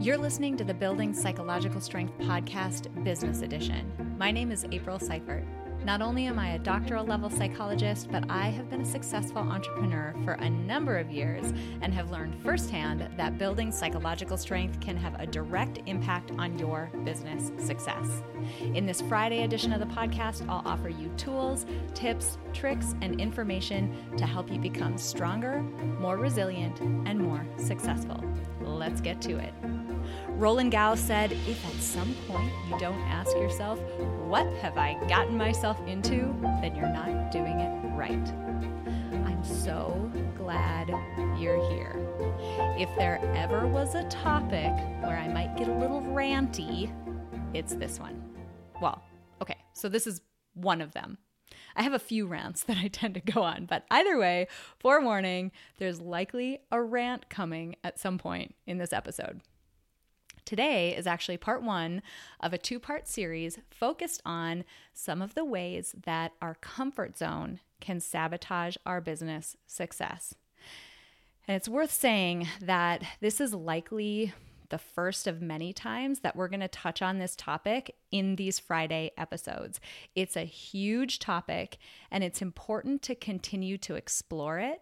You're listening to the Building Psychological Strength Podcast Business Edition. My name is April Seifert. Not only am I a doctoral level psychologist, but I have been a successful entrepreneur for a number of years and have learned firsthand that building psychological strength can have a direct impact on your business success. In this Friday edition of the podcast, I'll offer you tools, tips, tricks, and information to help you become stronger, more resilient, and more successful. Let's get to it. Roland Gauss said, If at some point you don't ask yourself, What have I gotten myself into? then you're not doing it right. I'm so glad you're here. If there ever was a topic where I might get a little ranty, it's this one. Well, okay, so this is one of them. I have a few rants that I tend to go on, but either way, forewarning, there's likely a rant coming at some point in this episode. Today is actually part one of a two part series focused on some of the ways that our comfort zone can sabotage our business success. And it's worth saying that this is likely the first of many times that we're going to touch on this topic in these Friday episodes. It's a huge topic, and it's important to continue to explore it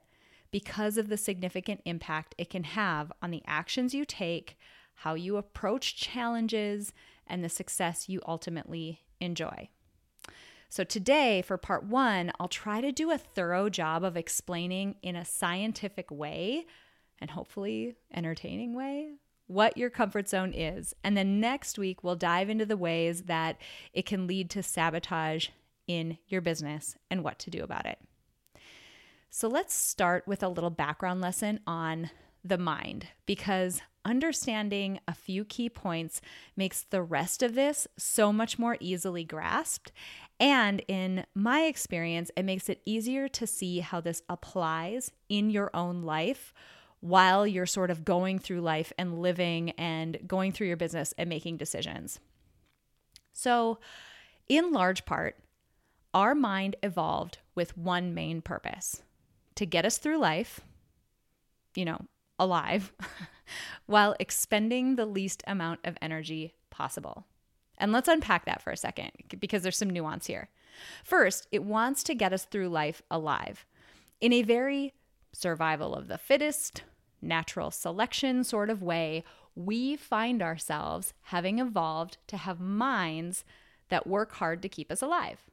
because of the significant impact it can have on the actions you take how you approach challenges, and the success you ultimately enjoy. So, today for part one, I'll try to do a thorough job of explaining in a scientific way and hopefully entertaining way what your comfort zone is. And then next week, we'll dive into the ways that it can lead to sabotage in your business and what to do about it. So, let's start with a little background lesson on the mind because understanding a few key points makes the rest of this so much more easily grasped. And in my experience, it makes it easier to see how this applies in your own life while you're sort of going through life and living and going through your business and making decisions. So, in large part, our mind evolved with one main purpose to get us through life, you know, alive while expending the least amount of energy possible. And let's unpack that for a second because there's some nuance here. First, it wants to get us through life alive in a very survival of the fittest, natural selection sort of way. We find ourselves having evolved to have minds that work hard to keep us alive.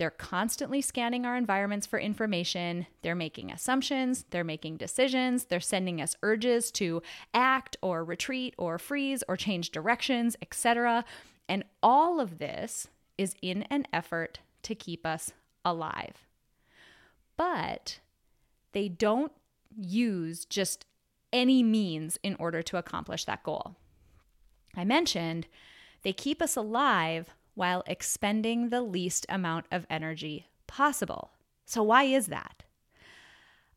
They're constantly scanning our environments for information. They're making assumptions. They're making decisions. They're sending us urges to act or retreat or freeze or change directions, etc. And all of this is in an effort to keep us alive. But they don't use just any means in order to accomplish that goal. I mentioned they keep us alive while expending the least amount of energy possible. So, why is that?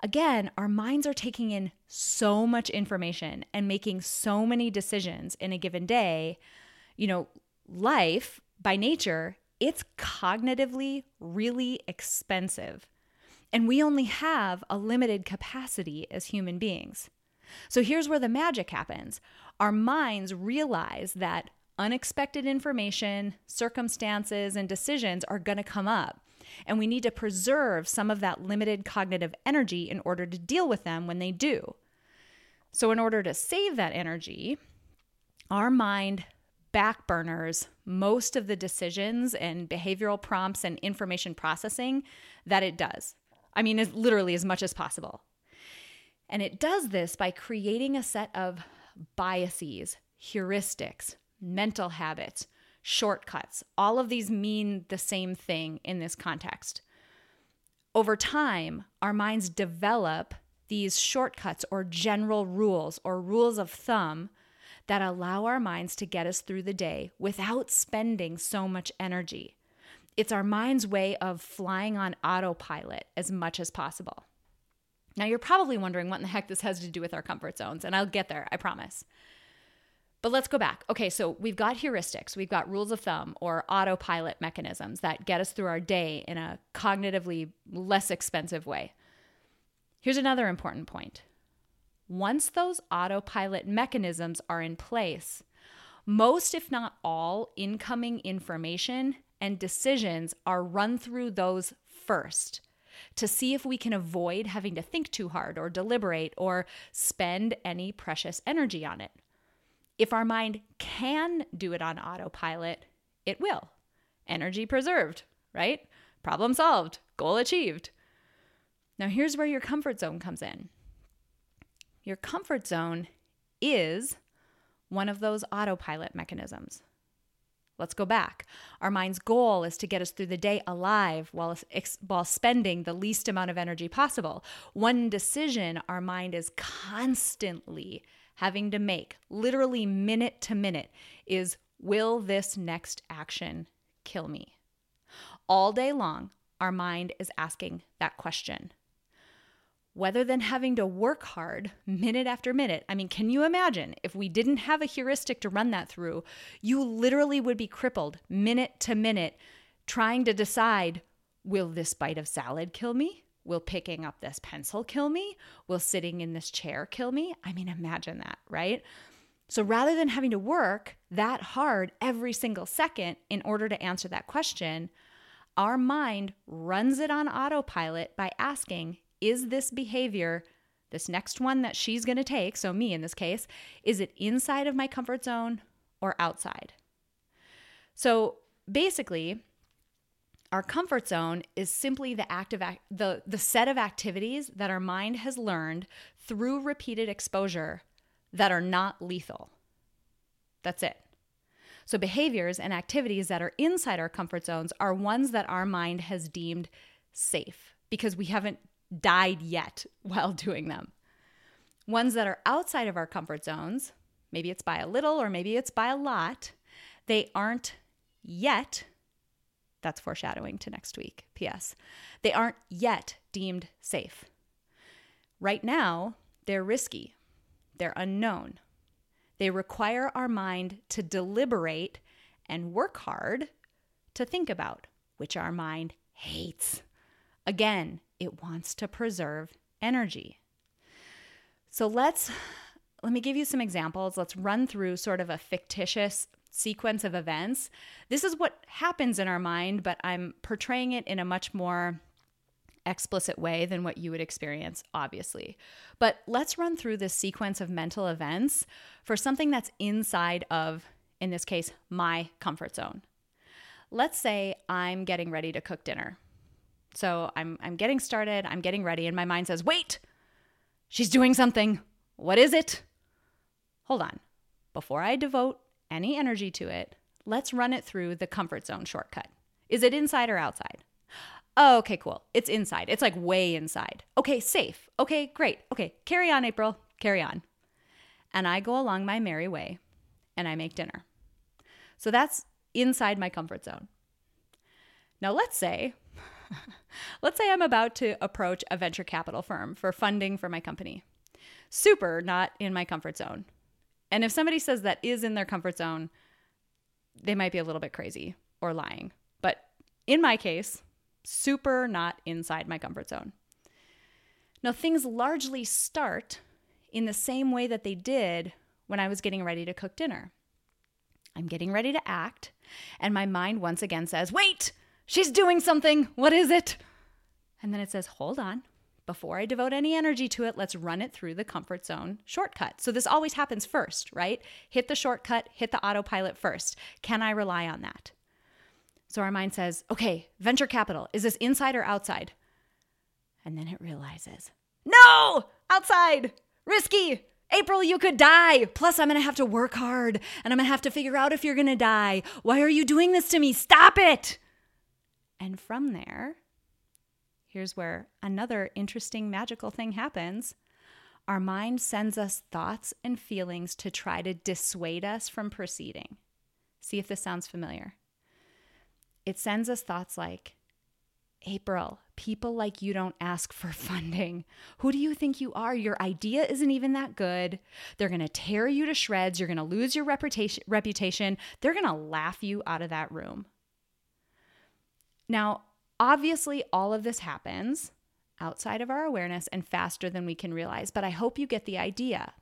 Again, our minds are taking in so much information and making so many decisions in a given day. You know, life by nature, it's cognitively really expensive. And we only have a limited capacity as human beings. So here's where the magic happens. Our minds realize that unexpected information, circumstances, and decisions are going to come up. And we need to preserve some of that limited cognitive energy in order to deal with them when they do. So, in order to save that energy, our mind backburners most of the decisions and behavioral prompts and information processing that it does. I mean, as literally as much as possible. And it does this by creating a set of biases, heuristics, mental habits, shortcuts. All of these mean the same thing in this context. Over time, our minds develop these shortcuts or general rules or rules of thumb that allow our minds to get us through the day without spending so much energy. It's our mind's way of flying on autopilot as much as possible. Now, you're probably wondering what in the heck this has to do with our comfort zones, and I'll get there, I promise. But let's go back. Okay, so we've got heuristics, we've got rules of thumb or autopilot mechanisms that get us through our day in a cognitively less expensive way. Here's another important point once those autopilot mechanisms are in place, most, if not all, incoming information and decisions are run through those first to see if we can avoid having to think too hard or deliberate or spend any precious energy on it. If our mind can do it on autopilot, it will. Energy preserved, right? Problem solved, goal achieved. Now, here's where your comfort zone comes in. Your comfort zone is one of those autopilot mechanisms. Let's go back. Our mind's goal is to get us through the day alive while, while spending the least amount of energy possible. One decision our mind is constantly having to make, literally minute to minute, is will this next action kill me? All day long, our mind is asking that question whether than having to work hard minute after minute. I mean, can you imagine if we didn't have a heuristic to run that through? You literally would be crippled minute to minute trying to decide will this bite of salad kill me? Will picking up this pencil kill me? Will sitting in this chair kill me? I mean, imagine that, right? So rather than having to work that hard every single second in order to answer that question, our mind runs it on autopilot by asking, is this behavior, this next one that she's going to take, so me in this case, is it inside of my comfort zone or outside? So basically, our comfort zone is simply the act, the the set of activities that our mind has learned through repeated exposure that are not lethal. That's it. So behaviors and activities that are inside our comfort zones are ones that our mind has deemed safe because we haven't died yet while doing them. Ones that are outside of our comfort zones, maybe it's by a little or maybe it's by a lot, they aren't yet, that's foreshadowing to next week, P.S., they aren't yet deemed safe. Right now, they're risky, they're unknown. They require our mind to deliberate and work hard to think about, which our mind hates. Again, it wants to preserve energy. So let's let me give you some examples. Let's run through sort of a fictitious sequence of events. This is what happens in our mind, but I'm portraying it in a much more explicit way than what you would experience, obviously. But let's run through this sequence of mental events for something that's inside of, in this case, my comfort zone. Let's say I'm getting ready to cook dinner. So I'm I'm getting started, I'm getting ready and my mind says, "Wait. She's doing something. What is it?" Hold on. Before I devote any energy to it, let's run it through the comfort zone shortcut. Is it inside or outside? Oh, okay, cool. It's inside. It's like way inside. Okay, safe. Okay, great. Okay, carry on, April. Carry on. And I go along my merry way and I make dinner. So that's inside my comfort zone. Now, let's say Let's say I'm about to approach a venture capital firm for funding for my company. Super not in my comfort zone. And if somebody says that is in their comfort zone, they might be a little bit crazy or lying. But in my case, super not inside my comfort zone. Now, things largely start in the same way that they did when I was getting ready to cook dinner. I'm getting ready to act, and my mind once again says, Wait, She's doing something. What is it? And then it says, hold on. Before I devote any energy to it, let's run it through the comfort zone shortcut. So this always happens first, right? Hit the shortcut, hit the autopilot first. Can I rely on that? So our mind says, okay, venture capital, is this inside or outside? And then it realizes, no, outside, risky. April, you could die. Plus, I'm going to have to work hard and I'm going to have to figure out if you're going to die. Why are you doing this to me? Stop it. And from there, here's where another interesting magical thing happens. Our mind sends us thoughts and feelings to try to dissuade us from proceeding. See if this sounds familiar. It sends us thoughts like, April, people like you don't ask for funding. Who do you think you are? Your idea isn't even that good. They're going to tear you to shreds. You're going to lose your reputation. They're going to laugh you out of that room. Now, obviously, all of this happens outside of our awareness and faster than we can realize. But I hope you get the idea.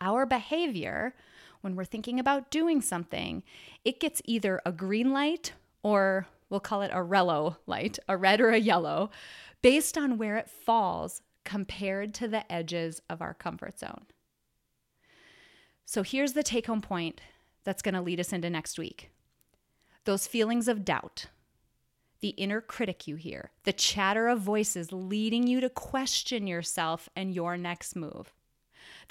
Our behavior, when we're thinking about doing something, it gets either a green light or we'll call it a rello light, a red or a yellow, based on where it falls compared to the edges of our comfort zone. So here's the take home point that's going to lead us into next week those feelings of doubt, the inner critic you hear, the chatter of voices leading you to question yourself and your next move.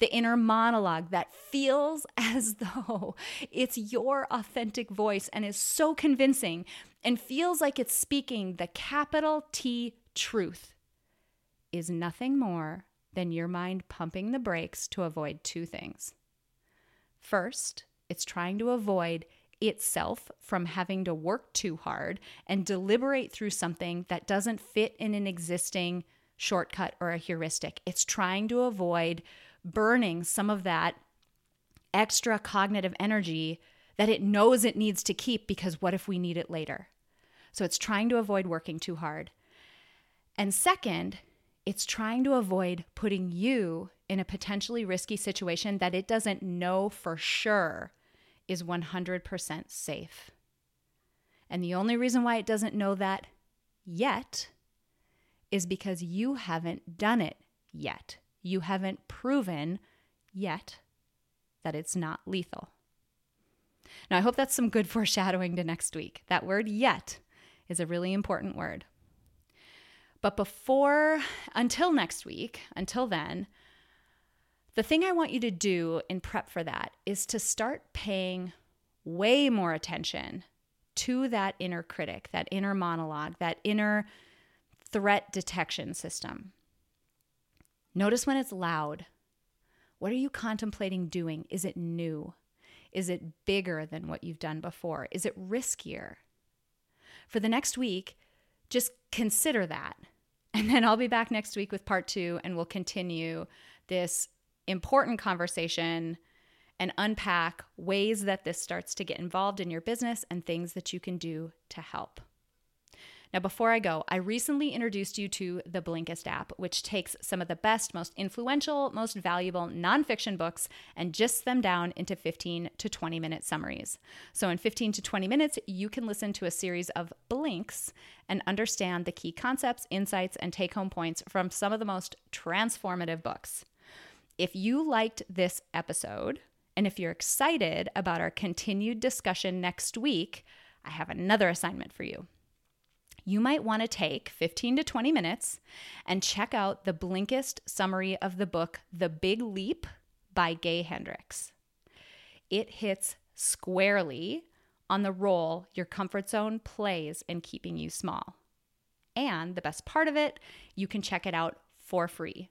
The inner monologue that feels as though it's your authentic voice and is so convincing and feels like it's speaking the capital T truth is nothing more than your mind pumping the brakes to avoid two things. First, it's trying to avoid itself from having to work too hard and deliberate through something that doesn't fit in an existing shortcut or a heuristic. It's trying to avoid burning some of that extra cognitive energy that it knows it needs to keep because what if we need it later? So it's trying to avoid working too hard. And second, it's trying to avoid putting you in a potentially risky situation that it doesn't know for sure is 100% safe. And the only reason why it doesn't know that yet is because you haven't done it yet. You haven't proven yet that it's not lethal. Now, I hope that's some good foreshadowing to next week. That word yet is a really important word. But before, until next week, until then, the thing I want you to do in prep for that is to start paying way more attention to that inner critic, that inner monologue, that inner threat detection system. Notice when it's loud. What are you contemplating doing? Is it new? Is it bigger than what you've done before? Is it riskier? For the next week, just consider that. And then I'll be back next week with part two, and we'll continue this important conversation and unpack ways that this starts to get involved in your business and things that you can do to help. Now, before I go, I recently introduced you to the Blinkist app, which takes some of the best, most influential, most valuable nonfiction books and gists them down into 15 to 20 minute summaries. So, in 15 to 20 minutes, you can listen to a series of blinks and understand the key concepts, insights, and take home points from some of the most transformative books. If you liked this episode, and if you're excited about our continued discussion next week, I have another assignment for you. You might want to take 15 to 20 minutes and check out the Blinkist summary of the book, The Big Leap by Gay Hendricks. It hits squarely on the role your comfort zone plays in keeping you small. And the best part of it, you can check it out for free.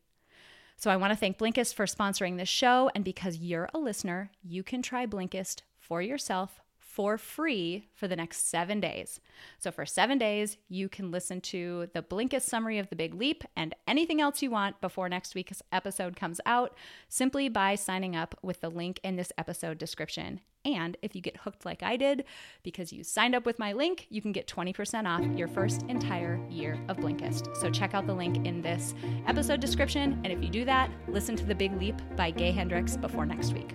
So I want to thank Blinkist for sponsoring this show. And because you're a listener, you can try Blinkist for yourself for free for the next seven days. So, for seven days, you can listen to the Blinkist summary of the Big Leap and anything else you want before next week's episode comes out simply by signing up with the link in this episode description. And if you get hooked like I did because you signed up with my link, you can get 20% off your first entire year of Blinkist. So check out the link in this episode description. And if you do that, listen to The Big Leap by Gay Hendricks before next week.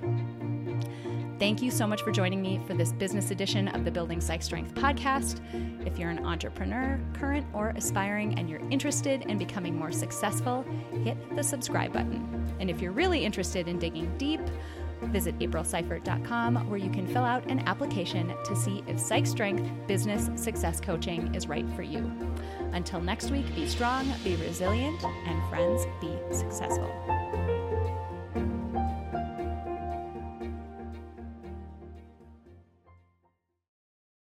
Thank you so much for joining me for this business edition of the Building Psych Strength podcast. If you're an entrepreneur, current or aspiring, and you're interested in becoming more successful, hit the subscribe button. And if you're really interested in digging deep, visit aprilseifert.com where you can fill out an application to see if Psych Strength Business Success Coaching is right for you. Until next week, be strong, be resilient, and friends, be successful.